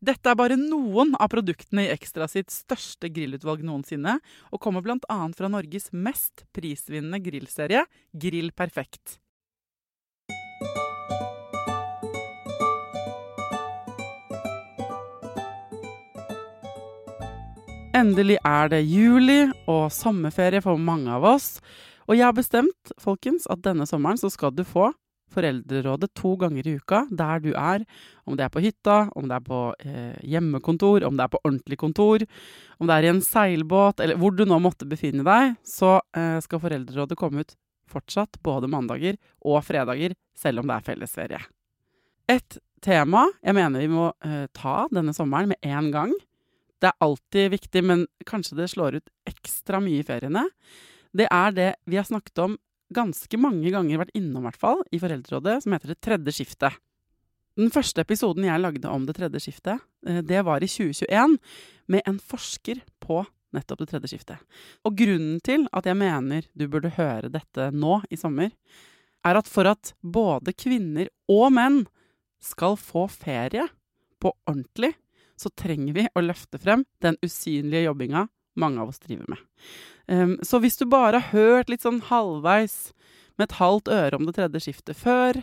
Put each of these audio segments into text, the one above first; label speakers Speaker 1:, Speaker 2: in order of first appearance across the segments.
Speaker 1: Dette er bare noen av produktene i Ekstra sitt største grillutvalg noensinne, og kommer bl.a. fra Norges mest prisvinnende grillserie, Grill Perfekt. Endelig er det juli og sommerferie for mange av oss. Og jeg har bestemt, folkens, at denne sommeren så skal du få Foreldrerådet to ganger i uka der du er. Om det er på hytta, om det er på eh, hjemmekontor, om det er på ordentlig kontor, om det er i en seilbåt, eller hvor du nå måtte befinne deg, så eh, skal Foreldrerådet komme ut fortsatt både mandager og fredager, selv om det er fellesferie. Et tema jeg mener vi må eh, ta denne sommeren med en gang. Det er alltid viktig, men kanskje det slår ut ekstra mye i feriene. Det er det vi har snakket om ganske mange ganger vært innom, hvert fall, i Foreldrerådet, som heter Det tredje skiftet. Den første episoden jeg lagde om Det tredje skiftet, det var i 2021, med en forsker på nettopp Det tredje skiftet. Og grunnen til at jeg mener du burde høre dette nå i sommer, er at for at både kvinner og menn skal få ferie på ordentlig, så trenger vi å løfte frem den usynlige jobbinga mange av oss driver med. Um, så hvis du bare har hørt litt sånn halvveis med et halvt øre om det tredje skiftet før,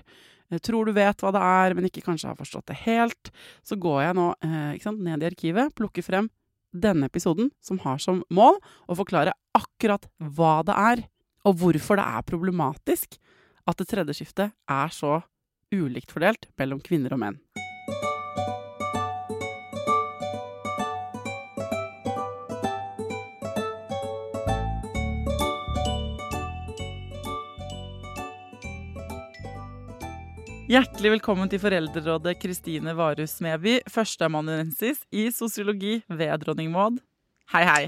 Speaker 1: eh, tror du vet hva det er, men ikke kanskje har forstått det helt, så går jeg nå eh, sant, ned i arkivet, plukker frem denne episoden, som har som mål å forklare akkurat hva det er, og hvorfor det er problematisk at det tredje skiftet er så ulikt fordelt mellom kvinner og menn. Hjertelig velkommen til Foreldrerådet, Kristine Varus Smeby, førsteamanuensis i sosiologi ved Dronning Maud. Hei, hei.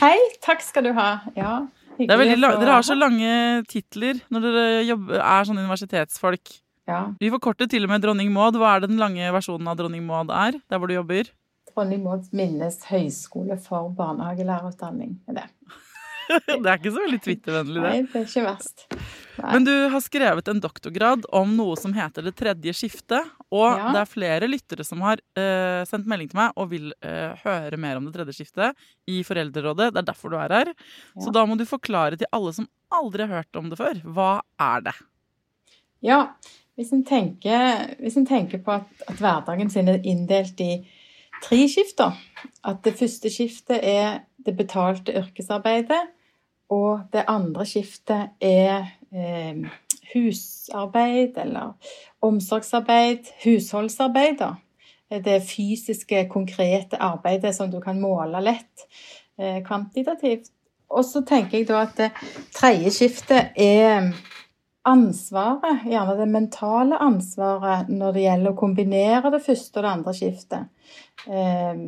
Speaker 2: Hei, takk skal du ha. Ja,
Speaker 1: hyggelig. Dere har så lange titler når dere jobber, er sånn universitetsfolk.
Speaker 2: Ja.
Speaker 1: Vi forkorter til og med Dronning Maud. Hva er det den lange versjonen av Dronning Maud er, der hvor du jobber?
Speaker 2: Dronning Maud Minnes høyskole for barnehagelærerutdanning. er det.
Speaker 1: det er ikke så veldig Twitter-vennlig, det.
Speaker 2: Nei, det er ikke verst. Nei.
Speaker 1: Men du har skrevet en doktorgrad om noe som heter Det tredje skiftet. Og
Speaker 2: Ja.
Speaker 1: det er flere lyttere som har uh, sendt melding til meg og vil uh, høre mer om Det tredje skiftet i Foreldrerådet. Det er derfor du er her. Så da må du forklare til alle som aldri har hørt om det før. Hva er det?
Speaker 2: Ja, hvis en tenker, hvis en tenker på at, at hverdagen sin er inndelt i tre skifter, at det første skiftet er det betalte yrkesarbeidet, og det andre skiftet er eh, husarbeid eller omsorgsarbeid, husholdsarbeid. da. Det fysiske, konkrete arbeidet som du kan måle lett eh, kvantitativt. Og så tenker jeg da at det tredje skiftet er ansvaret, gjerne det mentale ansvaret, når det gjelder å kombinere det første og det andre skiftet. Eh,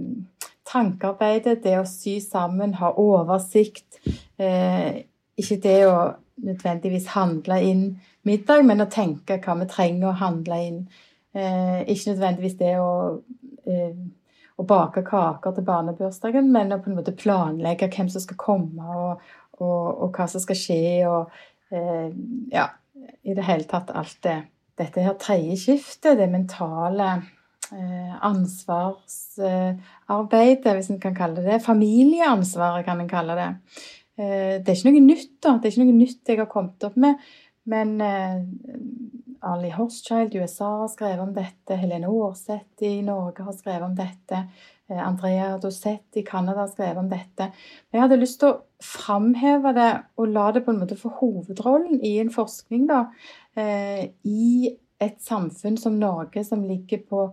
Speaker 2: tankearbeidet, det å sy sammen, ha oversikt, eh, ikke det å nødvendigvis handle inn middag, men å tenke hva vi trenger å handle inn. Eh, ikke nødvendigvis det å, eh, å bake kaker til barnebursdagen, men å på en måte planlegge hvem som skal komme, og, og, og hva som skal skje, og eh, ja, i det hele tatt alt det. Dette her tredje skiftet, det mentale eh, ansvarsarbeidet, hvis en kan kalle det det. Familieansvaret, kan en kalle det. Eh, det er ikke noe nytt, da. Det er ikke noe nytt jeg har kommet opp med. Men eh, Ali Horschild i USA har skrevet om dette. Helene Aarseth i Norge har skrevet om dette. Eh, Andrea Dosett i Canada har skrevet om dette. Men jeg hadde lyst til å framheve det og la det på en måte få hovedrollen i en forskning da, i et samfunn som Norge, som ligger på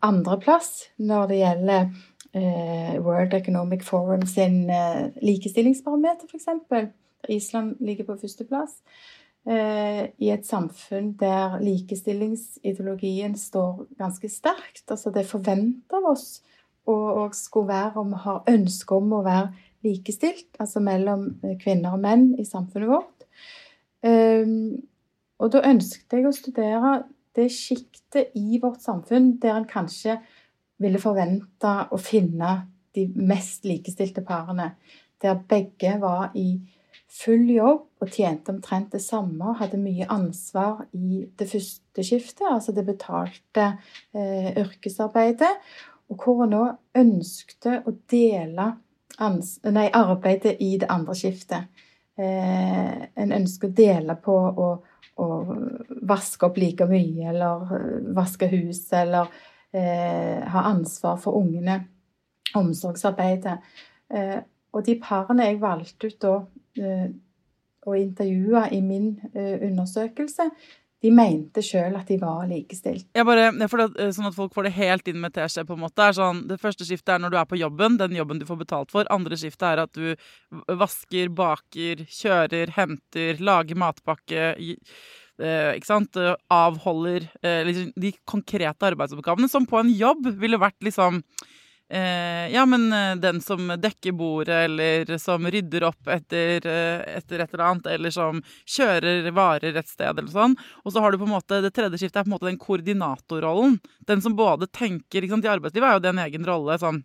Speaker 2: andreplass når det gjelder World Economic Forum sin eh, likestillingsbarometer, f.eks. Island ligger på førsteplass. Eh, I et samfunn der likestillingsideologien står ganske sterkt. Altså det forventer av oss å skulle være om vi har ønske om å være likestilt, altså mellom eh, kvinner og menn i samfunnet vårt. Um, og da ønsket jeg å studere det sjiktet i vårt samfunn der en kanskje ville forvente å finne de mest likestilte parene. Der begge var i full jobb og tjente omtrent det samme og hadde mye ansvar i det første skiftet, altså det betalte eh, yrkesarbeidet, og hvor hun nå ønskte å dele nei, arbeidet i det andre skiftet. Eh, en ønsker å dele på å, å, vaske opp like mye, eller eh, vaske huset, eller ha ansvar for ungene. Omsorgsarbeidet. Eh, og de parene jeg valgte ut da eh, å intervjue i min eh, undersøkelse, de mente sjøl at de var likestilt.
Speaker 1: Jeg bare, for det, Sånn at folk får det helt inn med teskje. på en måte, er sånn, Det første skiftet er når du er på jobben, den jobben du får betalt for. Andre skiftet er at du vasker, baker, kjører, henter, lager matpakke. Ikke sant? Avholder liksom, de konkrete arbeidsoppgavene som på en jobb ville vært liksom Eh, ja, men eh, den som dekker bordet, eller som rydder opp etter, eh, etter, et eller annet, eller som kjører varer et sted, eller sånn. Og så har du på en måte det tredje skiftet er på en måte den koordinatorrollen. Den som både tenker ikke sant, I arbeidslivet er jo det en egen rolle. sånn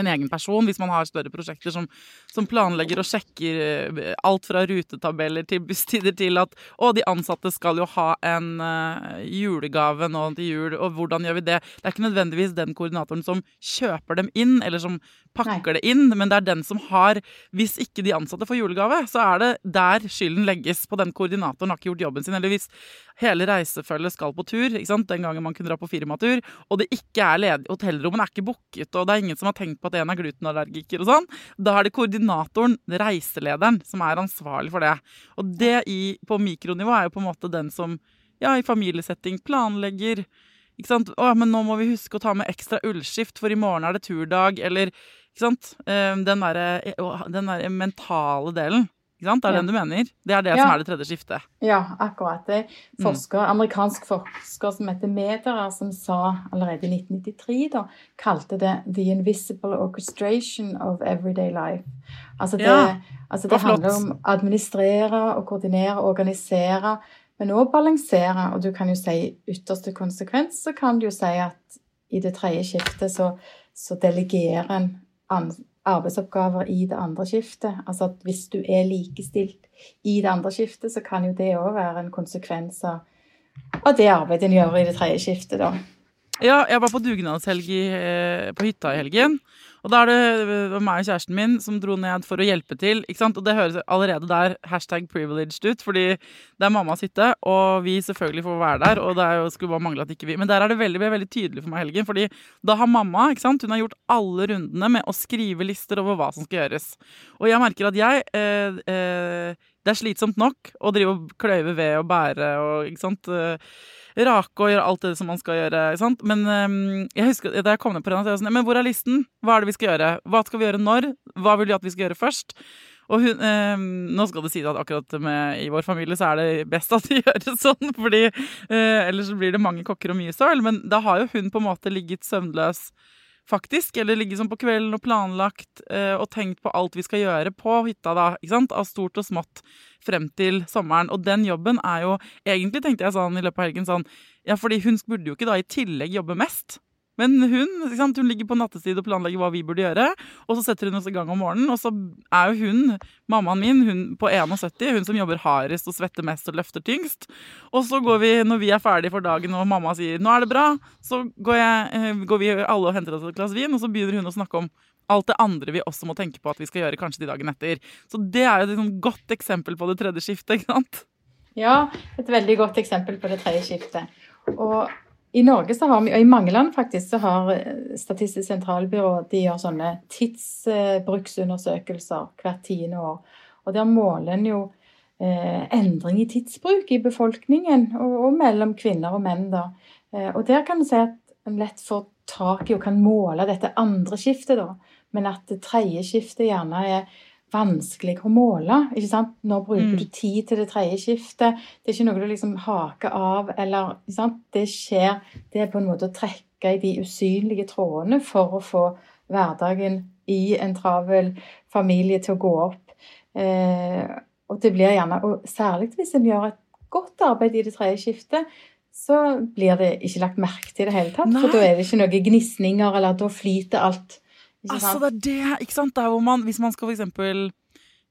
Speaker 1: en egen person hvis man har større prosjekter som, som, planlegger og sjekker eh, alt fra rutetabeller til busstider til at å, de ansatte skal jo ha en uh, julegave nå til jul, og hvordan gjør vi det? Det er ikke nødvendigvis den koordinatoren som kjøper dem inn, eller som pakker Nei. det inn, men det er den som har Hvis ikke de ansatte får julegave, så er det der skylden legges på den koordinatoren har ikke gjort jobben sin. Eller hvis hele reisefølget skal på tur, ikke sant? den gangen man kunne dra på firmatur, og det ikke er ledig, hotellrommene er ikke booket, og det er ingen som har tenkt på at en er glutenallergiker og sånn, da er det koordinatoren, reiselederen, som er ansvarlig for det. Og det i, på mikronivå er jo på en måte den som ja, i familiesetting planlegger. Ikke sant? Å, men nå må vi huske å ta med ekstra ullskift, for i morgen er det turdag, eller ikke sant? Ehm, den derre den der mentale delen. Det er ja. den du mener? Det er det ja. som er det tredje skiftet?
Speaker 2: Ja, akkurat. Det forsker, mm. amerikansk forsker som heter Mederer, som sa allerede i 1993, da, kalte det 'the invisible orchestration of everyday life'. Altså det, ja. altså det handler om å administrere og koordinere og organisere, men òg balansere. Og du kan jo si ytterste konsekvens så kan du jo si at i det tredje skiftet så, så delegerer en arbeidsoppgaver i det andre skiftet. Altså at hvis du er likestilt i det andre skiftet, så kan jo det òg være en konsekvens av det arbeidet en gjør i det tredje skiftet, da.
Speaker 1: Ja, jeg var på dugnadshelg eh, på hytta i helgen. Og da er det meg og kjæresten min som dro ned for å hjelpe til. ikke sant? Og det høres allerede der hashtag privileged ut, fordi det er mammas hytte, og vi selvfølgelig får være der. Og det er jo, skulle bare mangle at ikke vi Men der er det veldig, veldig tydelig for meg helgen, fordi da har mamma ikke sant? Hun har gjort alle rundene med å skrive lister over hva som skal gjøres. Og jeg merker at jeg eh, eh, Det er slitsomt nok å drive og kløyve ved og bære og ikke sant. Rake og gjøre alt det som man skal gjøre. Sant? Men um, jeg husker, da jeg kom ned på den, jeg jeg sånn Men hvor er listen? Hva er det vi skal gjøre? Hva skal vi gjøre når? Hva vil du at vi skal gjøre først? Og hun, eh, nå skal det sies at akkurat med, i vår familie så er det best at de gjør det sånn, fordi eh, ellers blir det mange kokker og mye søl. Men da har jo hun på en måte ligget søvnløs faktisk. Eller ligge sånn på kvelden og planlagt eh, og tenkt på alt vi skal gjøre på hytta, da. ikke sant? Av stort og smått frem til sommeren. Og den jobben er jo Egentlig tenkte jeg sånn i løpet av helgen sånn Ja, fordi hun burde jo ikke da i tillegg jobbe mest. Men hun hun ligger på nattestid og planlegger hva vi burde gjøre. Og så setter hun oss i gang om morgenen, og så er jo hun, mammaen min, hun på 71, hun som jobber hardest og svetter mest og løfter tyngst. Og så går vi, når vi er ferdige for dagen og mamma sier 'nå er det bra', så går, jeg, eh, går vi alle og henter oss et glass vin, og så begynner hun å snakke om alt det andre vi også må tenke på at vi skal gjøre kanskje de dagen etter. Så det er jo et liksom godt eksempel på det tredje skiftet, ikke sant?
Speaker 2: Ja, et veldig godt eksempel på det tredje skiftet. Og i Norge så har vi, og i mange land faktisk, så har eh, Statistisk sentralbyrå de gjør sånne tidsbruksundersøkelser hvert tiende år. Og der måler en jo eh, endring i tidsbruk i befolkningen, og, og, mellom kvinner og menn. da. Eh, og der kan en si at en lett får tak i og kan måle dette andre skiftet, da. Men at det tredje skiftet gjerne er vanskelig å måle. ikke sant? Når bruker mm. du tid til det tredje skiftet? Det er ikke noe du liksom haker av, eller ikke sant? Det skjer Det er på en måte å trekke i de usynlige trådene for å få hverdagen i en travel familie til å gå opp. Eh, og det blir gjerne, og særlig hvis en gjør et godt arbeid i det tredje skiftet, så blir det ikke lagt merke til i det hele tatt. Nei. For da er det ikke noen gnisninger, eller da flyter alt
Speaker 1: altså, det er det, ikke sant? Der hvor man, hvis man skal for eksempel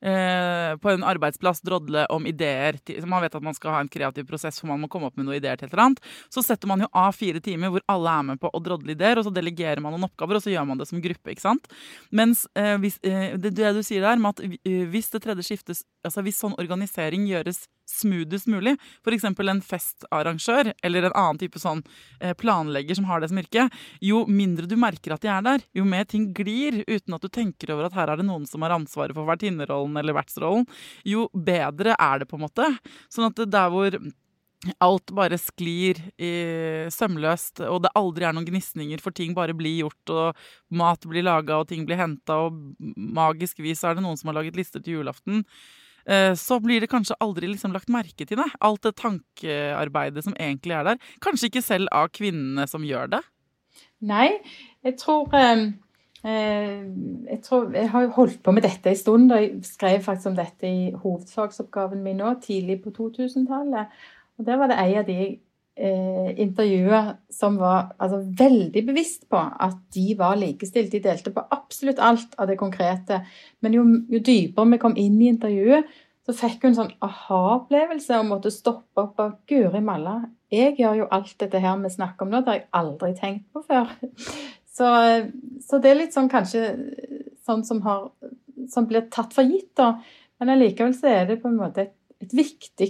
Speaker 1: eh, på en arbeidsplass drodle om ideer til, Man vet at man skal ha en kreativ prosess for man må komme opp med noen ideer til et eller annet. Så setter man jo av fire timer hvor alle er med på å drodle ideer, og så delegerer man noen oppgaver, og så gjør man det som gruppe. ikke sant? Mens eh, hvis, eh, det, det, du sier der, med at eh, hvis det tredje skiftes Altså hvis sånn organisering gjøres smoothest mulig. F.eks. en festarrangør eller en annen type sånn eh, planlegger som har det som yrke. Jo mindre du merker at de er der, jo mer ting glir uten at du tenker over at her er det noen som har ansvaret for vertinnerollen eller vertsrollen, jo bedre er det på en måte. Sånn at der hvor alt bare sklir i, sømløst, og det aldri er noen gnisninger, for ting bare blir gjort, og mat blir laga, og ting blir henta, og magisk vis er det noen som har laget lister til julaften. Eh, så blir det kanskje aldri liksom lagt merke til det. Alt det tankearbeidet som egentlig er der. Kanskje ikke selv av kvinnene som gjør det?
Speaker 2: Nei, jeg tror eh, eh jeg, tror, jeg har holdt på med dette en stund. og Jeg skrev faktisk om dette i hovedfagsoppgaven min nå, tidlig på 2000-tallet. Og Der var det ei av de eh, intervjuer som var altså, veldig bevisst på at de var likestilt. De delte på absolutt alt av det konkrete. Men jo, jo dypere vi kom inn i intervjuet, så fikk hun sånn aha-opplevelse og måtte stoppe opp og Guri malla, jeg gjør jo alt dette her vi snakker om nå, det har jeg aldri tenkt på før. Så, så det er litt sånn kanskje sånn som, har, som blir tatt for gitt, da. Men allikevel så er det på en måte et, et viktig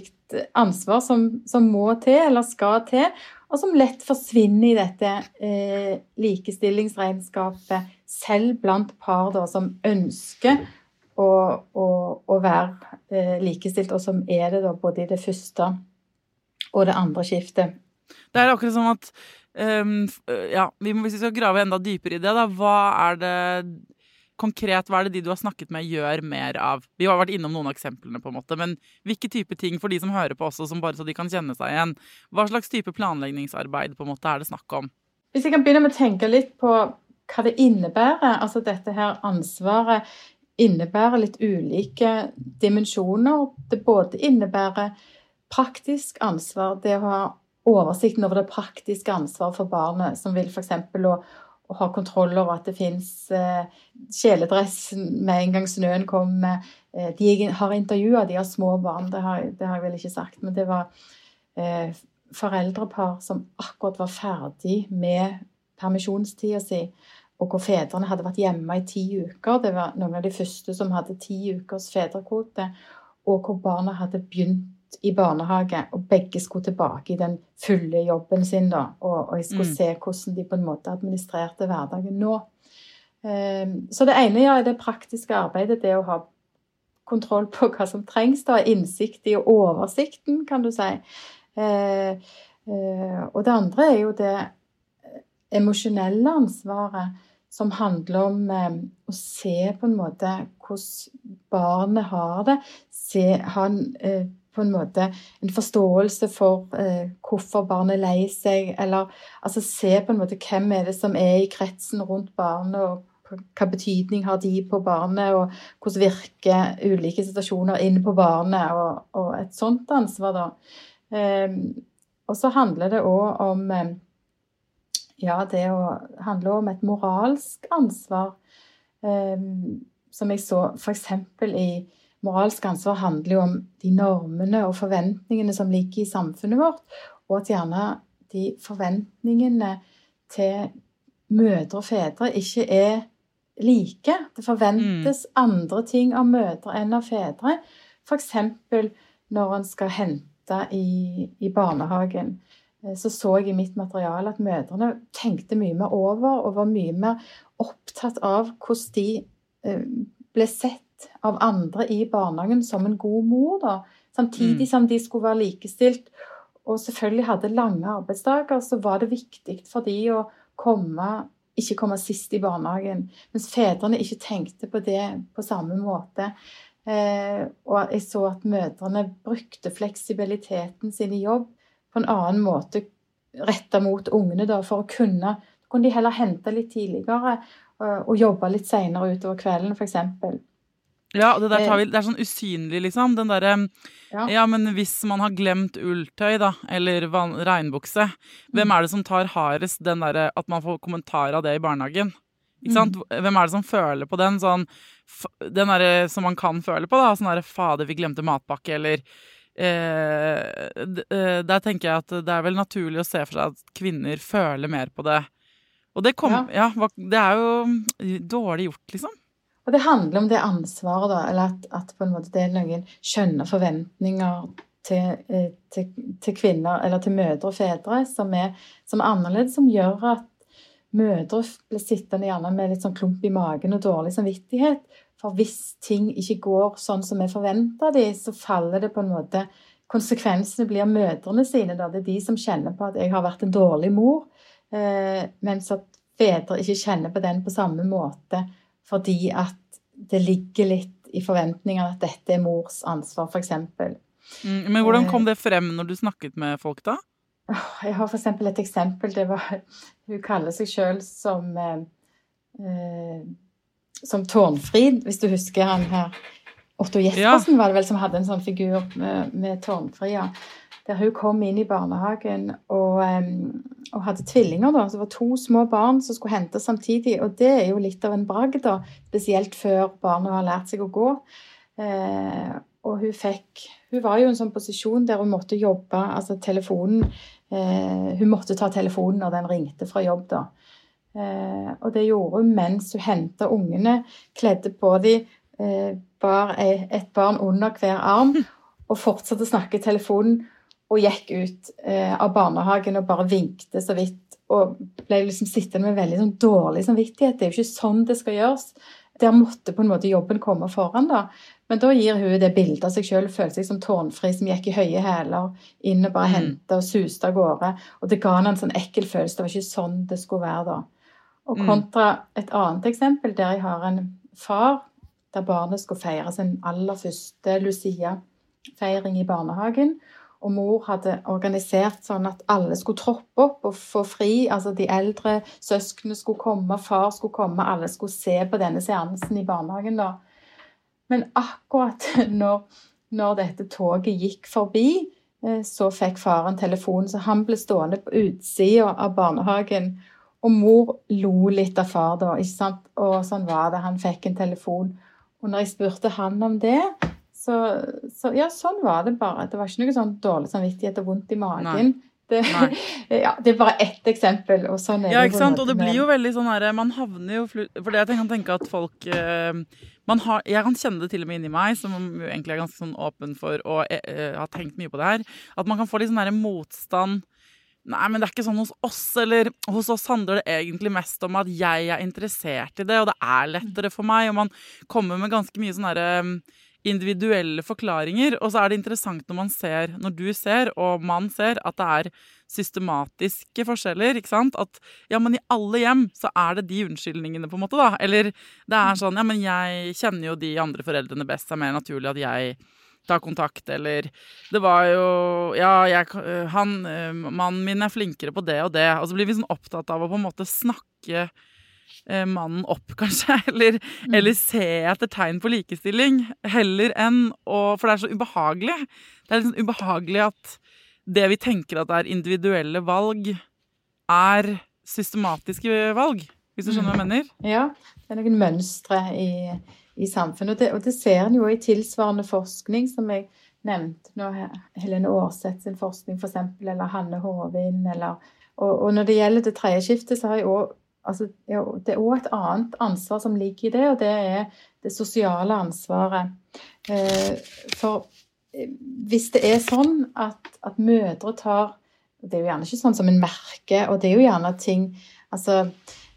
Speaker 2: ansvar som, som, må til, eller skal til, og som lett forsvinner i dette eh, likestillingsregnskapet, selv blant par da, som ønsker å, å, å være eh, likestilt, og som er det da både i det første og det andre skiftet.
Speaker 1: Det er akkurat som at um, ja, Hvis vi skal grave enda dypere i det, da, hva er det konkret, hva er det de du har snakket med, gjør mer av? Vi har vært innom noen av eksemplene, på en måte, men hvilke type ting for de som hører på også, som bare så de kan kjenne seg igjen? Hva slags type planleggingsarbeid på en måte er det snakk om?
Speaker 2: Hvis jeg kan begynne med å tenke litt på hva det innebærer, altså dette her ansvaret innebærer litt ulike dimensjoner. Det både innebærer praktisk ansvar, det å ha oversikten over det praktiske ansvaret for barnet, som vil f.eks. å å ha kontroll over at det fins eh, kjeledress med en gang snøen kommer. Eh, de har intervjua, de har små barn, det har, det har, jeg vel ikke sagt. Men det var eh, foreldrepar som akkurat var ferdig med permisjonstida si, og hvor fedrene hadde vært hjemme i ti uker. Det var noen av de første som hadde ti ukers fedrekvote, og hvor barna hadde begynt i barnehage, og begge skulle tilbake i den fulle jobben sin. da, Og, og jeg skulle mm. se hvordan de på en måte administrerte hverdagen nå. Um, så det ene ja, er det praktiske arbeidet, det å ha kontroll på hva som trengs. da, Innsikt i oversikten, kan du si. Uh, uh, og det andre er jo det emosjonelle ansvaret som handler om eh, å se på en måte hvordan barnet har det. Se, en uh, på en måte en forståelse for eh, hvorfor barnet er lei seg, eller altså se på en måte hvem er det som er i kretsen rundt barnet, og hva betydning har de på barnet, og hvordan virker ulike situasjoner inn på barnet, og, og et sånt ansvar, da. Eh, og så handler det òg om eh, ja, det å handle om et moralsk ansvar. Eh, som jeg så f.eks. i moralsk ansvar handler jo om de normene og forventningene som ligger i samfunnet vårt, og at gjerne de forventningene til mødre og fedre ikke er like. Det forventes mm. andre ting av mødre enn av fedre. F.eks. når en skal hente i, i, barnehagen. Eh, så så jeg i mitt materiale at mødrene tenkte mye mer over og var mye mer opptatt av hvordan de eh, ble sett av andre i barnehagen som en god mor. da. Samtidig mm. som de skulle være likestilt og selvfølgelig hadde lange arbeidsdager, så var det viktig for de å komme ikke komme sist i barnehagen. Mens fedrene ikke tenkte på det på samme måte. Eh, og jeg så at mødrene brukte fleksibiliteten sin i jobb på en annen måte retta mot ungene, da, for å kunne kunne de heller hente litt tidligere og, og jobbe litt seinere utover kvelden, f.eks.
Speaker 1: Ja, det, der tar vi, det er sånn usynlig, liksom. Den derre ja. ja. men hvis man har glemt ulltøy, da, eller regnbukse, hvem er det som tar hardest den derre at man får kommentar av det i barnehagen? Ikke sant? Mm. Hvem er det som føler på den? Sånn, den derre som man kan føle på, da. Sånn derre 'fader, vi glemte matpakke', eller eh, eh, Der tenker jeg at det er vel naturlig å se for seg at kvinner føler mer på det. Og det, kom, ja. Ja, det er jo dårlig gjort, liksom.
Speaker 2: Og det handler om det ansvaret, da. Eller at, at på en måte det er noen skjønne forventninger til, eh, til, til, kvinner, eller til mødre og fedre, som er, som er, annerledes, som gjør at mødre blir sittende gjerne med litt sånn klump i magen og dårlig samvittighet. For hvis ting ikke går sånn som vi forventer de, så faller det på en måte Konsekvensene blir mødrene sine. Da. Det er de som kjenner på at jeg har vært en dårlig mor. Eh, mens at fedre ikke kjenner på den på samme måte fordi at det ligger litt i forventningene at dette er mors ansvar, f.eks.
Speaker 1: Mm, men hvordan kom det frem når du snakket med folk, da?
Speaker 2: Jeg har f.eks. et eksempel. Det var, hun kaller seg sjøl som eh, eh, som Tårnfrid, hvis du husker han her. Otto Jespersen ja. var det vel som hadde en sånn figur med, med Tårnfri. Ja der hun kom inn i barnehagen og, og, hadde tvillinger. da, så Det var to små barn som skulle hentes samtidig. Og det er jo litt av en bragd, da, spesielt før barnet har lært seg å gå. Eh, og hun fikk Hun var jo i en sånn posisjon der hun måtte jobbe, altså telefonen eh, Hun måtte ta telefonen når den ringte fra jobb, da. Eh, og det gjorde hun mens hun henta ungene, kledde på dem, bar et barn under hver arm og fortsatte å snakke i telefonen og gikk ut eh, av barnehagen og bare vinkte så vidt. Og ble liksom sittende med veldig sånn dårlig samvittighet. Det er jo ikke sånn det skal gjøres. Der måtte på en måte jobben komme foran, da. Men da gir hun det bildet av seg sjøl, følte seg som tårnfri som gikk i høye hæler inn og bare mm. henta og suste av gårde. Og det ga henne en sånn ekkel følelse. Det var ikke sånn det skulle være da. Og mm. kontra et annet eksempel der jeg har en far der barnet skulle feire sin aller første Lucia-feiring i barnehagen og mor hadde organisert sånn at alle skulle troppe opp og få fri. Altså de eldre søsknene skulle komme, far skulle komme, alle skulle se på denne seansen i barnehagen. da. Men akkurat når, når dette toget gikk forbi, eh, så fikk faren telefon, så han ble stående på utsida av barnehagen. Og mor lo litt av far da, ikke sant? og sånn var det. Han fikk en telefon. Og når jeg spurte han om det, så, så, ja, sånn var det bare. Det var ikke noe sånn dårlig samvittighet og vondt i magen. Det, ja, det, er bare ett eksempel. Og sånn er
Speaker 1: ja, ikke sant? Og det blir jo veldig sånn herre Man havner jo For det jeg kan tenke at folk eh, har, Jeg kan kjenne det til og med inni meg, som egentlig er ganske sånn åpen for og eh, eh, har tenkt mye på det her, at man kan få litt sånn herre motstand Nei, men det er ikke sånn hos oss. Eller hos oss handler det egentlig mest om at jeg er interessert i det, og det er lettere for meg. Og man kommer med ganske mye sånn herre individuelle forklaringer. Og så er det interessant når man ser, når du ser, og man ser, at det er systematiske forskjeller. ikke sant? At ja, men i alle hjem så er det de unnskyldningene, på en måte, da. Eller det er sånn ja, men jeg kjenner jo de andre foreldrene best, det er mer naturlig at jeg tar kontakt, eller Det var jo Ja, jeg, han Mannen min er flinkere på det og det. Og så blir vi sånn opptatt av å på en måte snakke mannen opp, kanskje. Eller, mm. eller, se etter tegn på likestilling. Heller enn å For det er så ubehagelig. Det er liksom ubehagelig at det vi tenker at er individuelle valg, er systematiske valg. Hvis du skjønner hva jeg mener?
Speaker 2: Ja. Det er noen mønstre i, i samfunnet. Og det, og det ser en jo i tilsvarende forskning, som jeg nevnte nå. Helene Aarseth sin forskning, f.eks., eller Hanne Håvin, eller og, og, når det gjelder det tredje skiftet, så har jeg òg altså, Det er òg et annet ansvar som ligger i det, og det er det sosiale ansvaret. Eh, for eh, hvis det er sånn at, at mødre tar Det er jo gjerne ikke sånn som en merker, og det er jo gjerne ting Altså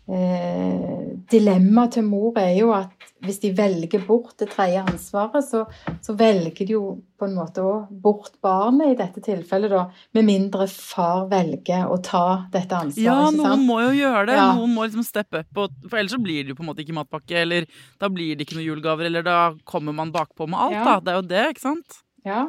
Speaker 2: eh, Dilemmaet til mor er jo at hvis de velger bort det tredje ansvaret, så, så, velger de jo på en måte òg bort barnet i dette tilfellet, da. Med mindre far velger å ta dette ansvaret.
Speaker 1: Ja, noen må jo gjøre det. Ja. Noen må liksom steppe opp, for ellers så blir det jo på en måte ikke matpakke, eller da blir det ikke noen julegaver, eller da kommer man bakpå med alt, ja. da. Det er jo det, ikke sant?
Speaker 2: Ja.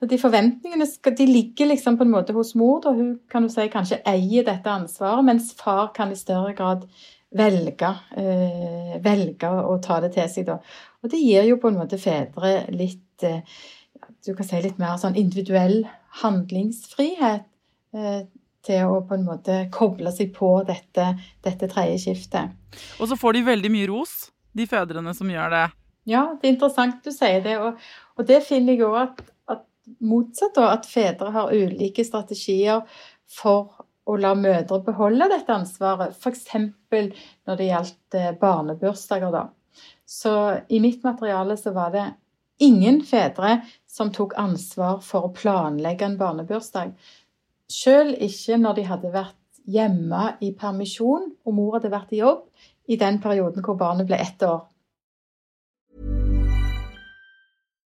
Speaker 2: Så de forventningene skal, de ligger liksom på en måte hos mor. Da. Hun kan du si kanskje eier dette ansvaret, mens far kan i større grad velge, eh, velge å ta det til seg, da. Og det gir jo på en måte fedre litt eh, Du kan si litt mer sånn individuell handlingsfrihet eh, til å på en måte koble seg på dette, dette tredje skiftet.
Speaker 1: Og så får de veldig mye ros, de fedrene som gjør det.
Speaker 2: Ja, det er interessant du sier det. Og, og det finner jeg òg at, at, motsatt, da, at fedre har ulike strategier for å la mødre beholde dette ansvaret, f.eks. når det gjaldt eh, barnebursdager. da. Så i mitt materiale så var det ingen fedre som tok ansvar for å planlegge en barnebursdag. Selv ikke når de hadde vært hjemme i permisjon og mor hadde vært i jobb i den perioden hvor barnet ble ett år.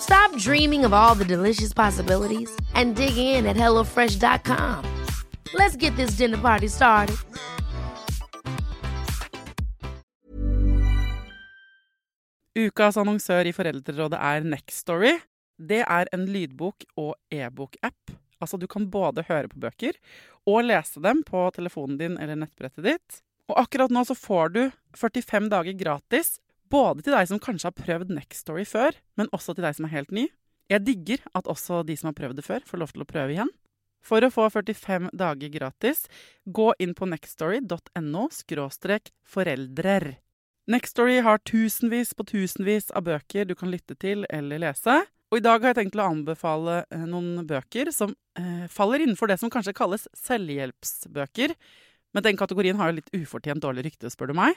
Speaker 3: Stop dreaming of all the delicious possibilities and dig in at HelloFresh.com. Let's get this dinner party started.
Speaker 1: Ukas annonsør i Foreldrerådet er Nextory. Det er en lydbok- og e-bok-app. Altså, du kan både høre på bøker og lese dem på telefonen din eller nettbrettet ditt. Og akkurat nå så får du 45 dager gratis både til deg som kanskje har prøvd Next Story før, men også til deg som er helt ny. Jeg digger at også de som har prøvd det før, får lov til å prøve igjen. For å få 45 dager gratis, gå inn på nextstory.no foreldrer. Nextstory har tusenvis på tusenvis av bøker du kan lytte til eller lese. Og i dag har jeg tenkt å anbefale eh, noen bøker som eh, faller innenfor det som kanskje kalles selvhjelpsbøker. Men den kategorien har jo litt ufortjent dårlig rykte, spør du meg.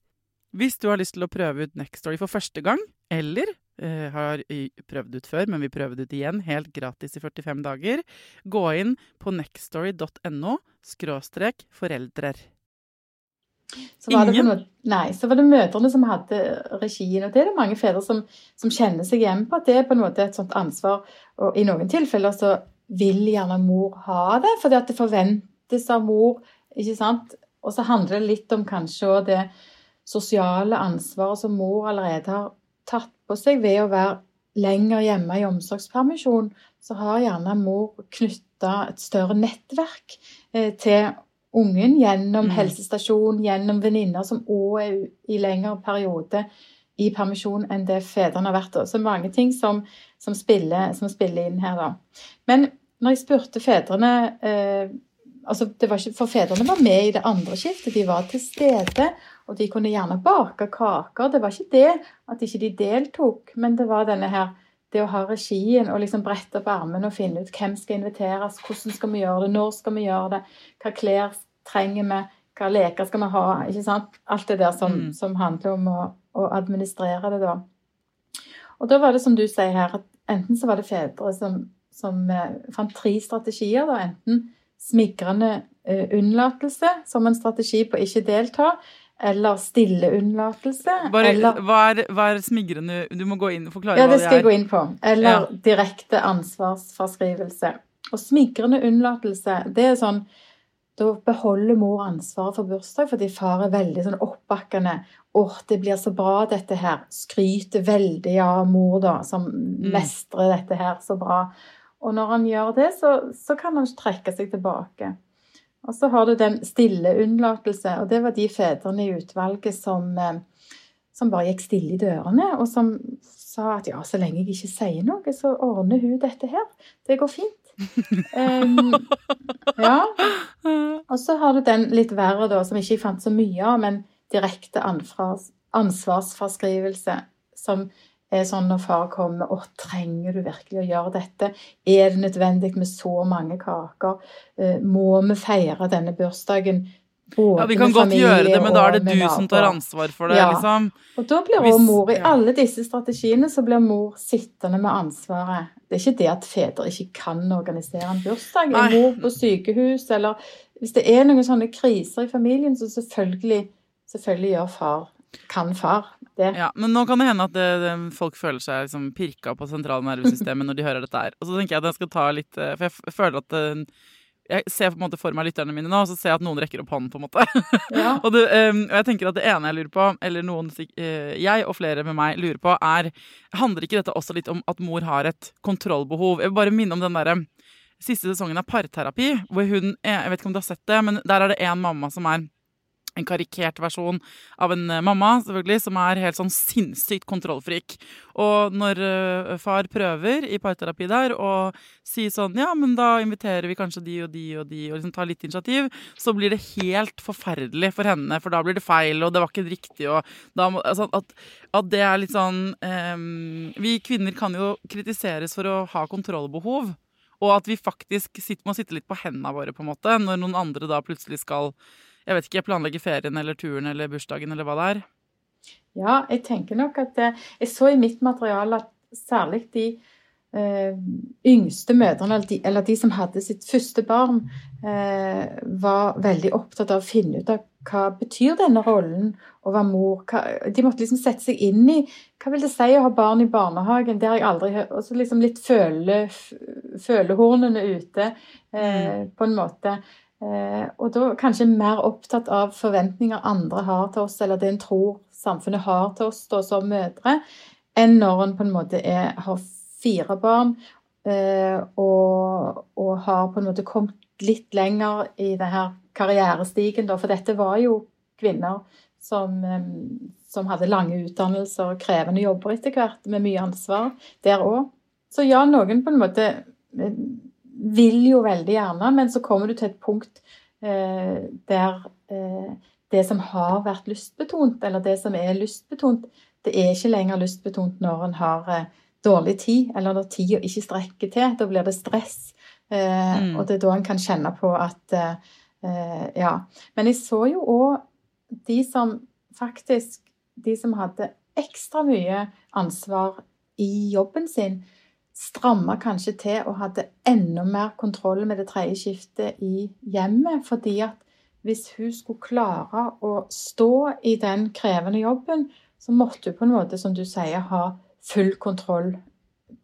Speaker 1: Hvis du har lyst til å prøve ut Nextory for første gang, eller eh, har prøvd ut før, men vi prøver det ut igjen helt gratis i 45 dager, gå inn på nextstory.no skråstrek foreldrer.
Speaker 2: Så var, Ingen? Noe, nei, så var det mødrene som hadde regien. Og det er det mange fedre som, som, kjenner seg igjen på, at det er på en måte et sånt ansvar. Og i noen tilfeller så vil gjerne mor ha det, fordi at det forventes av mor. ikke sant? Og så handler det litt om kanskje det sosiale ansvaret som mor allerede har tatt på seg ved å være lenger hjemme i omsorgspermisjon, så har gjerne mor knytta et større nettverk eh, til ungen gjennom mm. helsestasjon, gjennom venninner som òg er i lengre periode i permisjon enn det fedrene har vært. Så mange ting som, som, spiller, som spiller, inn her, da. Men når jeg spurte fedrene eh, altså ikke, For fedrene var med i det andre skiftet. De var til stede, og de kunne gjerne bake kaker. Det var ikke det at ikke de deltok, men det var denne her det å ha regien og liksom brette opp armene og finne ut hvem skal inviteres, hvordan skal vi gjøre det, når skal vi gjøre det, hva klær trenger vi, hva leker skal vi ha? ikke sant? Alt det der som, mm. som handler om å, å, administrere det, da. Og da var det som du sier her, at enten så var det fedre som, som eh, fant tre strategier, da. Enten smigrende uh, unnlatelse som en strategi på ikke delta, eller stille unnlatelse.
Speaker 1: Bare,
Speaker 2: eller,
Speaker 1: hva, er, hva, er, smigrende Du må gå inn og forklare
Speaker 2: ja,
Speaker 1: hva
Speaker 2: det er. Ja, det skal jeg gå inn på. Eller ja. direkte ansvarsforskrivelse. Og smigrende unnlatelse, det er sånn Da beholder mor ansvaret for bursdag fordi far er veldig sånn oppbakkende. 'Å, det blir så bra, dette her.' Skryter veldig av mor, da, som mm. mestrer dette her så bra. Og når han gjør det, så, så kan han trekke seg tilbake. Og så har du den stille unnlatelse, og det var de fedrene i utvalget som, eh, som bare gikk stille i dørene, og som sa at ja, så lenge jeg ikke sier noe, så ordner hun dette her. Det går fint. um, ja. Og så har du den litt verre, da, som ikke jeg fant så mye av, men direkte ansvarsforskrivelse, som er sånn når far kommer Å, trenger du virkelig å gjøre dette? Er det nødvendig med så mange kaker? Eh, må vi feire denne bursdagen?
Speaker 1: Både ja, Vi kan godt gjøre det, men da er det du som tar ansvar for det. Ja. liksom.
Speaker 2: Og da blir også mor, I alle disse strategiene så blir mor sittende med ansvaret. Det er ikke det at fedre ikke kan organisere en bursdag. Er mor på sykehus, eller Hvis det er noen sånne kriser i familien, så selvfølgelig, selvfølgelig gjør far kan far det.
Speaker 1: Ja, Men nå kan det hende at det, det, folk føler seg liksom pirka på sentralnervesystemet når de hører dette her. Og så tenker jeg at jeg skal ta litt eh, For jeg føler at eh, jeg ser på en måte for meg lytterne mine nå, og så ser jeg at noen rekker opp hånden. på en måte. Ja. og, det, um, og, jeg tenker at det ene jeg lurer på, eller noen uh, jeg og flere med meg lurer på, er Handler ikke dette også litt om at mor har et kontrollbehov? Jeg vil bare minne om den derre siste sesongen av Parterapi, hvor hun Jeg vet ikke om du har sett det, men der er det en mamma som er en karikert versjon av en eh, mamma, selvfølgelig, som er helt sånn sinnssykt kontrollfrik. Og når uh, far prøver i parterapi der å si sånn Ja, men da inviterer vi kanskje de og de og de, og liksom tar litt initiativ, så blir det helt forferdelig for henne, for da blir det feil, og det var ikke riktig, og da altså, at, at, det er litt sånn um, Vi kvinner kan jo kritiseres for å ha kontrollbehov. Og at vi faktisk sitter, må sitte litt på hendene våre, på en måte, når noen andre da plutselig skal jeg vet ikke, planlegge ferien eller turen eller bursdagen eller hva det er?
Speaker 2: Ja, jeg tenker nok at eh, Jeg så i mitt materiale at særlig de eh, yngste mødrene, eller de, eller de, som hadde sitt første barn, eh, var veldig opptatt av å finne ut av hva betyr denne rollen å være mor. Hva, de måtte liksom sette seg inn i hva vil det si å ha barn i barnehagen. Det har jeg aldri hørt. Og så liksom litt føle, følehornene ute, eh, mm. på en måte. Eh, og da kanskje mer opptatt av forventninger andre har til oss, eller det en tror samfunnet har til oss da, som mødre, enn når en på en måte er, har fire barn eh, og, og, har på en måte kommet litt lenger i denne karrierestigen. Da, for dette var jo kvinner som, eh, som hadde lange utdannelser og krevende jobber etter hvert, med mye ansvar der òg. Så ja, noen på en måte vil jo veldig gjerne, men så kommer du til et punkt eh, der eh, det som har vært lystbetont, eller det som er lystbetont, det er ikke lenger lystbetont når en har eh, dårlig tid, eller når tida ikke strekker til. Da blir det stress. Eh, mm. Og det er da en kan kjenne på at eh, eh, Ja. Men jeg så jo òg de som faktisk De som hadde ekstra mye ansvar i jobben sin, stramma kanskje til og hadde enda mer kontroll med det tredje skiftet i hjemmet. Fordi at hvis hun skulle klare å stå i den krevende jobben, så måtte hun på en måte, som du sier, ha full kontroll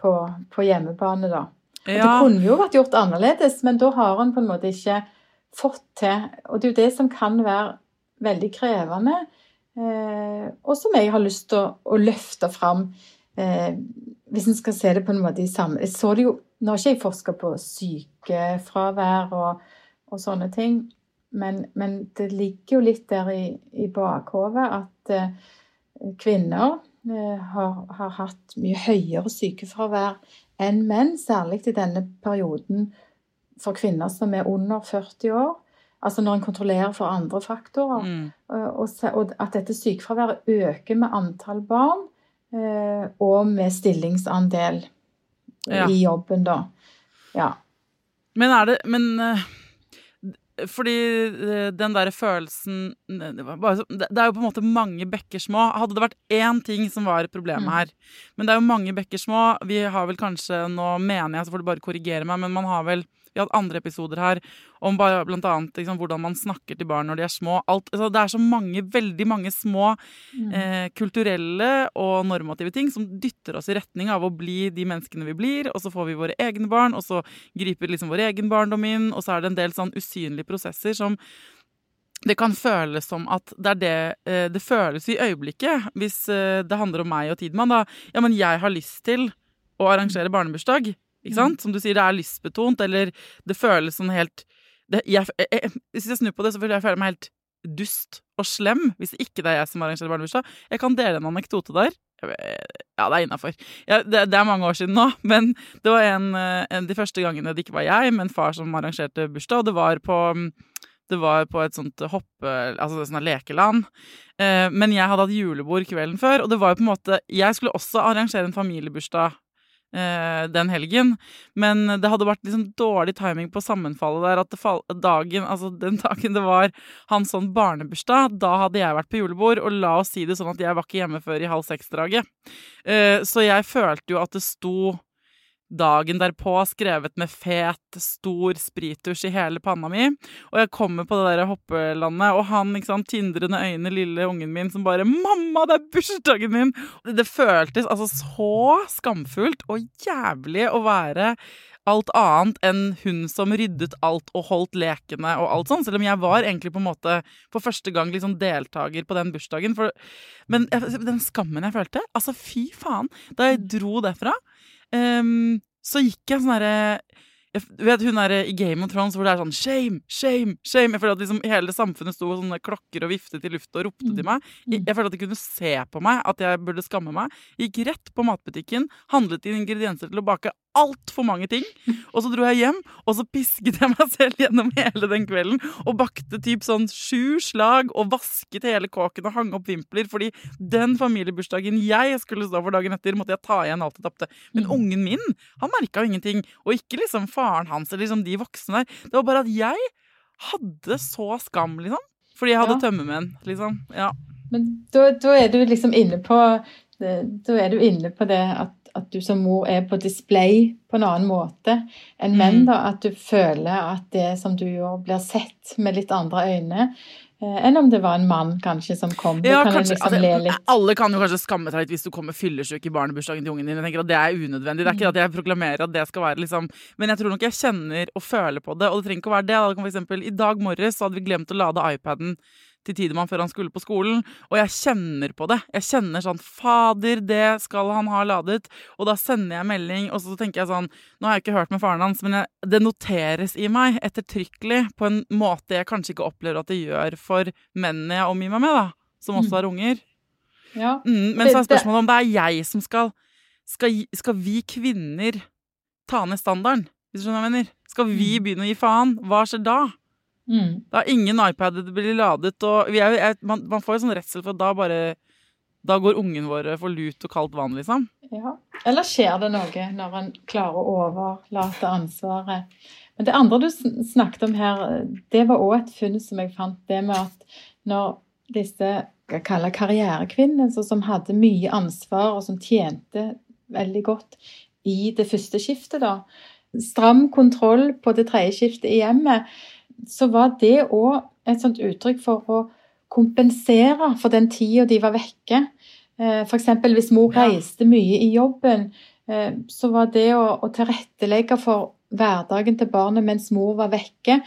Speaker 2: på, på hjemmebane, da. Ja. Det kunne jo vært gjort annerledes, men da har hun på en måte ikke fått til Og det er jo det som kan være veldig krevende. eh, og som jeg har lyst til å, å løfte fram. Eh, hvis en skal se det på en måte i samme Jeg så det jo Nå har ikke jeg forska på sykefravær og, og sånne ting, men, men, det ligger jo litt der i, i bakhovet at eh, kvinner eh, har, har, hatt mye høyere sykefravær enn menn, særlig i denne perioden for kvinner som er under 40 år. Altså når en kontrollerer for andre faktorer. Mm. Og, og, at dette sykefraværet øker med antall barn og med stillingsandel ja. i jobben, da. Ja.
Speaker 1: Men er det Men uh, fordi uh, den derre følelsen det, det, er jo på en måte mange bekker små. Hadde det vært én ting som var problemet mm. her Men det er jo mange bekker små. Vi har vel kanskje Nå mener jeg, så får du bare korrigere meg, men man har vel vi har hatt andre episoder her om bare, blant annet liksom, hvordan man snakker til barn når de er små. Alt, altså, det er så mange, veldig mange små mm. eh, kulturelle og normative ting som dytter oss i retning av å bli de menneskene vi blir, og så får vi våre egne barn, og så griper liksom vår egen barndom inn, og så er det en del sånn usynlige prosesser som det kan føles som at det er det eh, det føles i øyeblikket, hvis eh, det handler om meg og Tidemann. Da. Ja, men jeg har lyst til å arrangere barnebursdag. Ikke mm. sant? Som du sier, det er lystbetont, eller det føles sånn helt det, jeg, jeg, Hvis jeg snur på det, så føler jeg føler meg helt dust og slem hvis ikke det er jeg som arrangerer barnebursdag. Jeg kan dele en anekdote der. Ja, det er innafor. Ja, det, det, er mange år siden nå, men det var en, en, de første gangene det ikke var jeg, men far som arrangerte bursdag, og det var på det var på et sånt hoppe... Altså sånn lekeland. Eh, men jeg hadde hatt julebord kvelden før, og det var jo på en måte Jeg skulle også arrangere en familiebursdag eh, den helgen. Men det hadde vært liksom dårlig timing på sammenfallet der. At fall, dagen, altså den dagen det var hans sånn barnebursdag, da hadde jeg vært på julebord. Og la oss si det sånn at jeg var ikke hjemme før i halv seks-draget. Eh, så jeg følte jo at det sto dagen derpå skrevet med fet, stor sprittusj i hele panna mi. Og jeg kommer på det der hoppelandet, og han, ikke sant, tindrende øyne, lille ungen min, som bare 'Mamma, det er bursdagen min!' Det føltes altså så skamfullt og jævlig å være alt annet enn hun som ryddet alt og holdt lekene og alt sånn. Selv om jeg var egentlig på en måte for første gang liksom deltaker på den bursdagen. For, men den skammen jeg følte Altså, fy faen! Da jeg dro derfra um, så gikk jeg sånn herre vet hun er i Game of Thrones hvor det er sånn shame, shame, shame. Jeg føler at liksom hele samfunnet sto og sånne klokker og viftet i lufta og ropte til mm. meg. Jeg, jeg føler at de kunne se på meg at jeg burde skamme meg. Gikk rett på matbutikken, handlet inn ingredienser til å bake altfor mange ting. Og så dro jeg hjem, og så pisket jeg meg selv gjennom hele den kvelden. Og bakte typ sånn sju slag og vasket hele kåken og hang opp vimpler. Fordi den familiebursdagen jeg skulle stå for dagen etter, måtte jeg ta igjen alt jeg tapte. Men mm. ungen min, han merka jo ingenting. Og ikke liksom faren hans eller liksom de voksne der. Det var bare at jeg hadde så skam, liksom. Fordi jeg hadde ja. tømmermenn, liksom. Ja.
Speaker 2: Men da, da, er du liksom inne på Da er du inne på det at at du som mor er på display på en annen måte enn mm. menn. da, At du føler at det som du gjør, blir sett med litt andre øyne. Eh, enn om det var en mann kanskje som kom.
Speaker 1: Ja, kan kanskje, liksom altså, alle kan jo kanskje skamme seg litt hvis du kommer fyllesyk i barnebursdagen til ungen din. Jeg tenker at Det er unødvendig. Det er ikke mm. at jeg proklamerer at det skal være liksom Men jeg tror nok jeg kjenner og føler på det. Og det trenger ikke å være det. For eksempel, I dag morges hadde vi glemt å lade iPaden til Tidemann før han skulle på skolen. Og jeg kjenner på det. Jeg kjenner sånn Fader, det skal han ha ladet. Og da sender jeg melding, og så tenker jeg sånn Nå har jeg ikke hørt med faren hans, men jeg, det noteres i meg ettertrykkelig på en måte jeg kanskje ikke opplever at det gjør for mennene jeg omgir meg med, da. Som også mm. har unger.
Speaker 2: Ja.
Speaker 1: Mm, men så er spørsmålet om det er jeg som skal Skal, skal vi kvinner ta ned standarden? Hvis du skjønner hva jeg mener? Skal vi mm. begynne å gi faen? Hva skjer da? Mm. Da er ingen iPad det blir ladet, og er, er, man, man, får jo sånn redsel for at da bare Da går ungen våre for lut og kaldt vann, liksom.
Speaker 2: Ja. Eller skjer det noe når en klarer å overlate ansvaret? Men det andre du snakket om her, det var òg et funn som jeg fant. Det med at når disse jeg kaller karrierekvinnene, som hadde mye ansvar, og som tjente veldig godt i det første skiftet, da Stram kontroll på det tredje skiftet i hjemmet så var det òg et sånt uttrykk for å kompensere for den tida de var vekke. Eh, F.eks. hvis mor reiste mye i jobben, eh, så var det å, tilrettelegge for hverdagen til barnet mens mor var vekke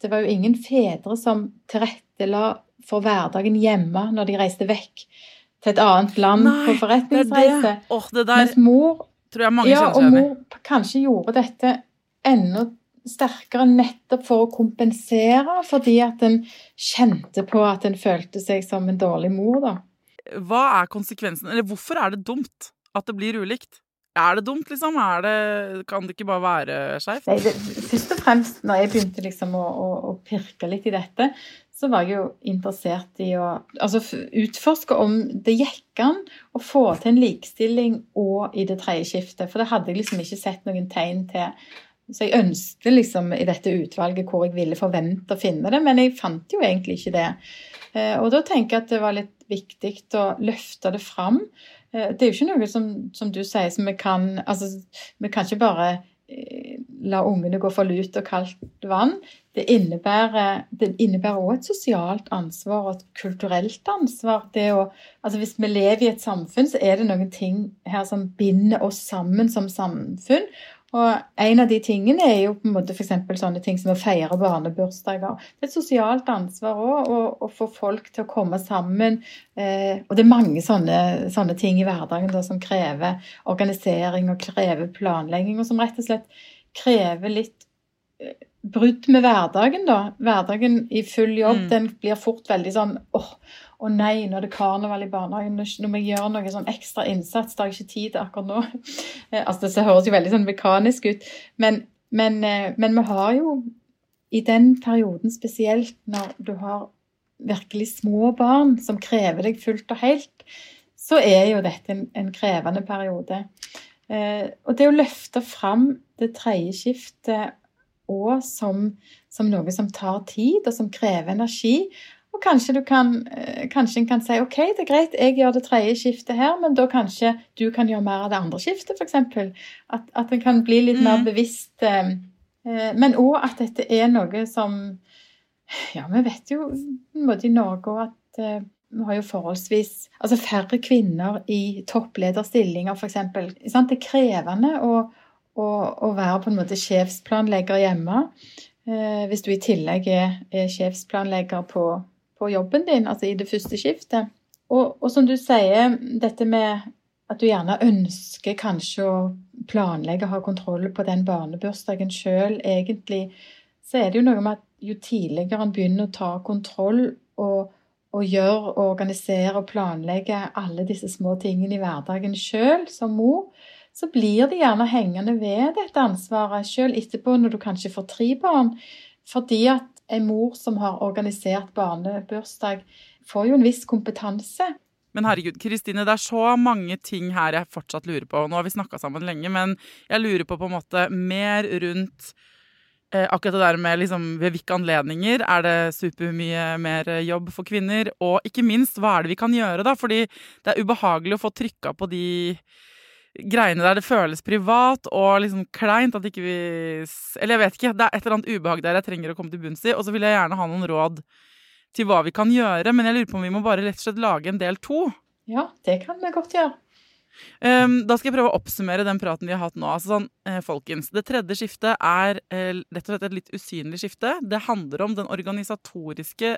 Speaker 2: Det var jo ingen fedre som tilrettela for hverdagen hjemme når de reiste vekk til et annet land
Speaker 1: Nei,
Speaker 2: på forretningsreise.
Speaker 1: det. Åh, det der
Speaker 2: Mens mor,
Speaker 1: tror jeg mange
Speaker 2: ja, og mor kanskje gjorde dette enda sterkere nettopp for å kompensere, fordi at en kjente på at en følte seg som en dårlig mor, da.
Speaker 1: Hva er konsekvensen, eller hvorfor er det dumt at det blir ulikt? Er det dumt, liksom? Er det, kan det ikke bare være skeivt?
Speaker 2: Først og fremst når jeg begynte liksom å, å, å pirke litt i dette, så var jeg jo interessert i å altså, utforske om det gikk an å få til en likestilling og i det tredje skiftet. For det hadde jeg liksom ikke sett noen tegn til. Så jeg ønsket liksom i dette utvalget hvor jeg ville forvente å finne det, men jeg fant jo egentlig ikke det. Eh, Og da tenker jeg at det var litt viktig å løfte det fram. Eh, Det er jo ikke noe som, som du sier som vi kan Altså, vi kan ikke bare eh, la ungene gå for lut og kaldt vann. Det innebærer, det også et sosialt ansvar og et kulturelt ansvar. Å, altså hvis vi lever i et samfunn, så er det noen ting her som binder oss sammen som samfunn. Og en av de tingene er jo på en måte f.eks. sånne ting som å feire barnebursdager. Det er et sosialt ansvar òg å, få folk til å komme sammen. Eh, og det er mange sånne, sånne ting i hverdagen da, som krever organisering og krever planlegging, og som rett og slett krever litt eh, brudd med hverdagen, da. Hverdagen i full jobb,
Speaker 1: Mm.
Speaker 2: den blir fort veldig sånn åh, å nei, nå er det karneval i barnehagen, nå må jeg gjøre noe sånn ekstra innsats, det har jeg ikke tid til akkurat nå. Eh, altså, det høres jo veldig sånn mekanisk ut, men, men, eh, men vi har jo i den perioden spesielt, når du har virkelig små barn som krever deg fullt og helt, så er jo dette en, en krevende periode. Eh, og det å løfte fram det tredje skiftet òg som, som noe som tar tid, og som krever energi. Og kanskje du kan, eh, kanskje en kan si OK, det er greit, jeg gjør det tredje skiftet her, men da kanskje du kan gjøre mer av det andre skiftet, f.eks. At, at en kan bli litt mer
Speaker 1: Mhm.
Speaker 2: bevisst. eh, eh, Men òg at dette er noe som Ja, vi vet jo på en måte i Norge òg at vi har jo forholdsvis altså færre kvinner i topplederstillinger, f.eks. Det er krevende å, å, å være på en måte sjefsplanlegger hjemme. Hvis du i tillegg er, er sjefsplanlegger på, på jobben din, altså i det første skiftet. Og, og som du sier, dette med at du gjerne ønsker kanskje å planlegge og ha kontroll på den barnebursdagen sjøl, egentlig, så er det jo noe med at jo tidligere en begynner å ta kontroll og, og gjøre og organisere og planlegge alle disse små tingene i hverdagen sjøl som mor, så blir de gjerne hengende ved dette ansvaret sjøl etterpå, når du kanskje får tre barn. Fordi at en mor som har organisert barnebursdag, får jo en viss kompetanse.
Speaker 1: Men herregud, Kristine, det er så mange ting her jeg fortsatt lurer på. Nå har vi snakka sammen lenge, men jeg lurer på på en måte mer rundt eh, akkurat det der med liksom ved hvilke anledninger er det supermye mer jobb for kvinner? Og ikke minst, hva er det vi kan gjøre, da? Fordi det er ubehagelig å få trykka på de greiene der det føles privat og liksom kleint at ikke vi Eller jeg vet ikke. Det er et eller annet ubehag der jeg trenger å komme til bunns i. Og så vil jeg gjerne ha noen råd til hva vi kan gjøre, men jeg lurer på om vi må bare rett og slett lage en del to.
Speaker 2: Ja, det kan vi godt gjøre.
Speaker 1: Um, da skal jeg prøve å oppsummere den praten vi har hatt nå. Altså sånn, eh, folkens, Det tredje skiftet er eh, rett og slett et litt usynlig skifte. Det handler om den organisatoriske,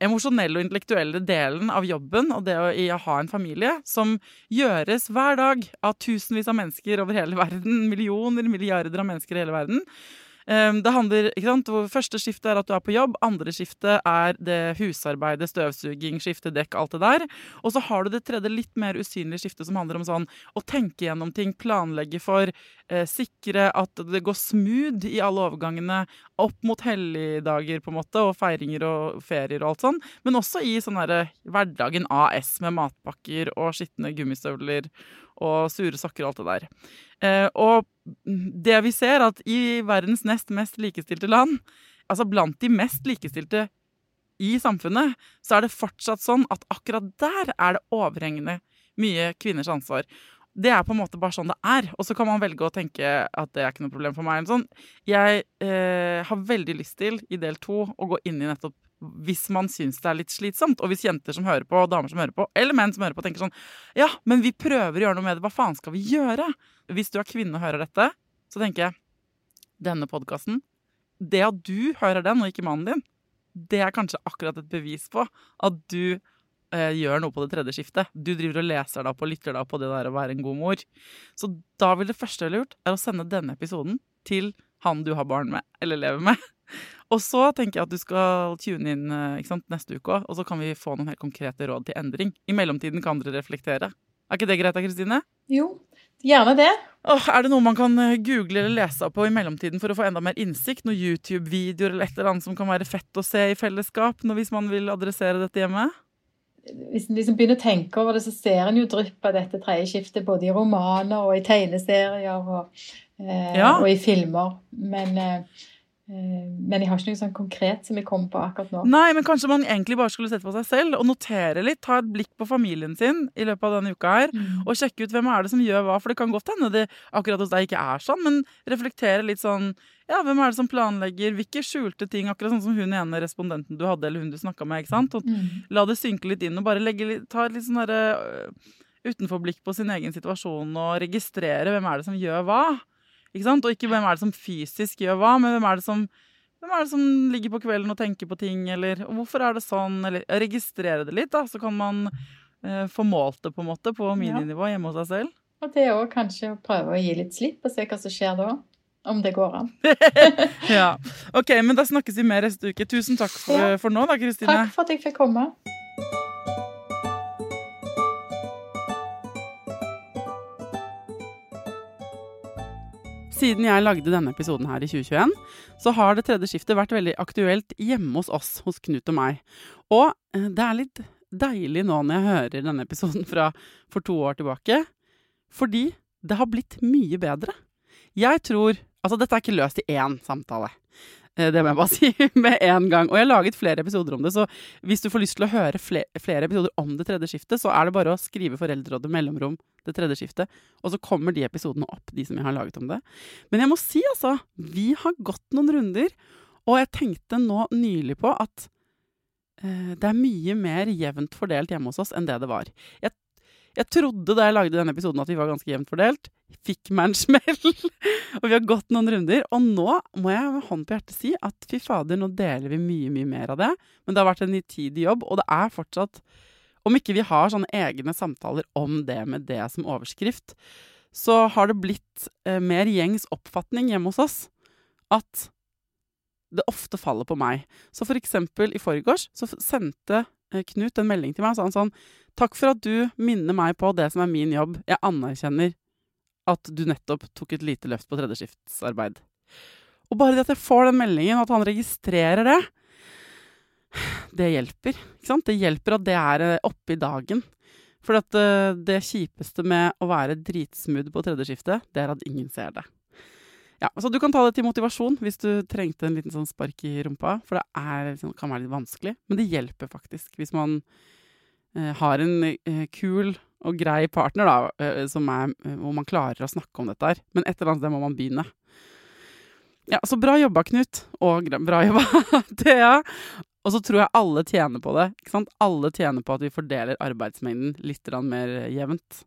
Speaker 1: emosjonelle og intellektuelle delen av jobben og det å, i å ha en familie, som gjøres hver dag av tusenvis av mennesker over hele verden. Millioner, milliarder av mennesker i hele verden. Um, det handler, ikke sant, Første skiftet er at du er på jobb. Andre skiftet er det husarbeidet, støvsuging, skifte dekk, alt det der. Og så har du det tredje, litt mer usynlige skiftet som handler om sånn å tenke gjennom ting, planlegge for, eh, sikre at det går smooth i alle overgangene opp mot helligdager på en måte, og feiringer og ferier og alt sånn. Men også i sånn derre hverdagen AS med matpakker og skitne gummistøvler og sure sokker og alt det der. Eh, og det vi ser, at i verdens nest mest likestilte land, altså blant de mest likestilte i samfunnet, så er det fortsatt sånn at akkurat der er det overhengende mye kvinners ansvar. Det er på en måte bare sånn det er. Og så kan man velge å tenke at det er ikke noe problem for meg. Sånn. Jeg eh, har veldig lyst til, i del to, å gå inn i nettopp hvis man syns det er litt slitsomt, og hvis jenter som hører på, damer som hører på, eller menn som hører på, tenker sånn Ja, men vi prøver å gjøre noe med det. Hva faen skal vi gjøre? Hvis du er kvinne og hører dette, så tenker jeg denne podkasten Det at du hører den, og ikke mannen din, det er kanskje akkurat et bevis på at du eh, gjør noe på det tredje skiftet. Du driver og leser deg opp og lytter deg opp på det der å være en god mor. Så da vil det første jeg ville gjort, er å sende denne episoden til han du har barn med, eller lever med. Og så tenker jeg at du skal tune inn eh, sant, neste uke òg, og så kan vi få noen helt konkrete råd til endring. I mellomtiden kan dere reflektere. Er ikke det greit da, Kristine?
Speaker 2: Jo, gjerne det.
Speaker 1: Åh, er det noe man kan eh, google eller lese på i mellomtiden for å få enda mer innsikt? Noen YouTube-videoer eller et eller annet som kan være fett å se i fellesskap hvis man vil adressere dette hjemme?
Speaker 2: Hvis en liksom begynner å tenke over det, så ser en jo drypp av dette tredje skiftet både i romaner og i tegneserier og, eh,
Speaker 1: Ja.
Speaker 2: og i filmer. Men, eh, men jeg har ikke noe sånn konkret som jeg kommer på akkurat nå.
Speaker 1: Nei, men kanskje man egentlig bare skulle sette på seg selv og notere litt. Ta et blikk på familien sin i løpet av denne uka her.
Speaker 2: Mm.
Speaker 1: Og sjekke ut hvem er det som gjør hva. For det kan godt hende det akkurat hos deg ikke er sånn, men reflektere litt sånn Ja, hvem er det som planlegger? Hvilke skjulte ting? Akkurat sånn som hun ene respondenten du hadde, eller hun du snakka med. ikke sant? Og
Speaker 2: Mm.
Speaker 1: la det synke litt inn, og bare legge ta litt sånn derre øh, utenforblikk på sin egen situasjon og registrere hvem er det som gjør hva. Ikke sant? Og ikke hvem er det som fysisk gjør hva, men hvem er det som hvem er det som ligger på kvelden og tenker på ting, eller hvorfor er det sånn? Eller registrere det litt, da, så kan man eh, få målt det på en måte på mininivå hjemme hos seg selv.
Speaker 2: Og det òg kanskje å prøve å gi litt slipp og se hva som skjer da. Om det går an.
Speaker 1: Ja. Ok, men da snakkes vi mer neste uke. Tusen takk for,
Speaker 2: Ja.
Speaker 1: for nå, da, Kristine.
Speaker 2: Takk for at jeg fikk komme.
Speaker 1: Siden jeg lagde denne episoden her i 2021, så har det tredje skiftet vært veldig aktuelt hjemme hos oss, hos Knut og meg. Og eh, det er litt deilig nå når jeg hører denne episoden fra for to år tilbake, fordi det har blitt mye bedre. Jeg tror Altså, dette er ikke løst i én samtale. Eh, Det må jeg bare si med en gang. Og jeg har laget flere episoder om det, så hvis du får lyst til å høre flere, flere episoder om det tredje skiftet, så er det bare å skrive Foreldrerådet mellomrom det tredje skiftet, og så kommer de episodene opp, de som jeg har laget om det. Men jeg må si, altså, vi har gått noen runder, og jeg tenkte nå nylig på at eh, det er mye mer jevnt fordelt hjemme hos oss enn det det var. Jeg, jeg trodde da jeg lagde denne episoden at vi var ganske jevnt fordelt. Fikk meg en smell. og vi har gått noen runder. Og nå må jeg med hånd på hjertet si at fy fader, nå deler vi mye, mye mer av det. Men det har vært en nitidig jobb, og det er fortsatt Om ikke vi har sånne egne samtaler om det med det som overskrift, så har det blitt eh, mer gjengs oppfatning hjemme hos oss at det ofte faller på meg. Så for eksempel i forgårs så sendte eh, Knut en melding til meg og sa han sånn Takk for at du minner meg på det som er min jobb. Jeg anerkjenner at du nettopp tok et lite løft på tredjeskiftsarbeid. Og bare det at jeg får den meldingen, og at han registrerer det, det hjelper. Ikke sant? Det hjelper at det er eh, oppe i dagen. For at eh, det kjipeste med å være dritsmooth på tredje skiftet, det er at ingen ser det. Ja, så du kan ta det til motivasjon hvis du trengte en liten sånn spark i rumpa. For det er, liksom, kan være litt vanskelig, men det hjelper faktisk. Hvis man eh, har en kul og grei partner, da, eh, er, hvor man klarer å snakke om dette her. Men et eller annet sted må man begynne. Ja, så bra jobba, Knut. Og bra jobba, Thea. Og så tror jeg alle tjener på det. ikke sant? Alle tjener på at vi fordeler arbeidsmengden litt mer jevnt.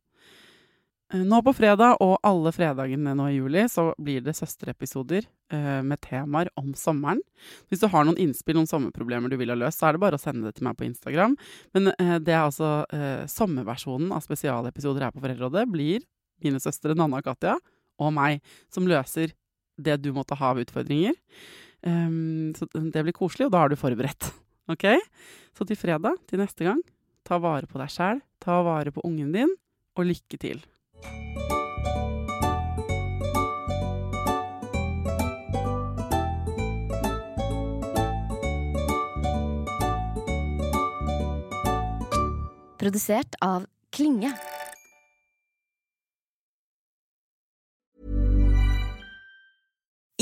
Speaker 1: Eh, Nå på fredag og alle fredagene nå i juli så blir det søsterepisoder eh, med temaer om sommeren. Hvis du har noen innspill, noen sommerproblemer du vil ha løst, så er det bare å sende det til meg på Instagram. Men eh, det er altså sommerversjonen av spesialepisoder her på Foreldrerådet blir mine søstre Nanna og Katja og meg som løser det du måtte ha av utfordringer. Ehm, så det blir koselig, og da har du forberedt. Ok? Så til fredag, til neste gang, ta vare på deg sjæl, ta vare på ungen din, og lykke til.
Speaker 4: Produsert av Klinge.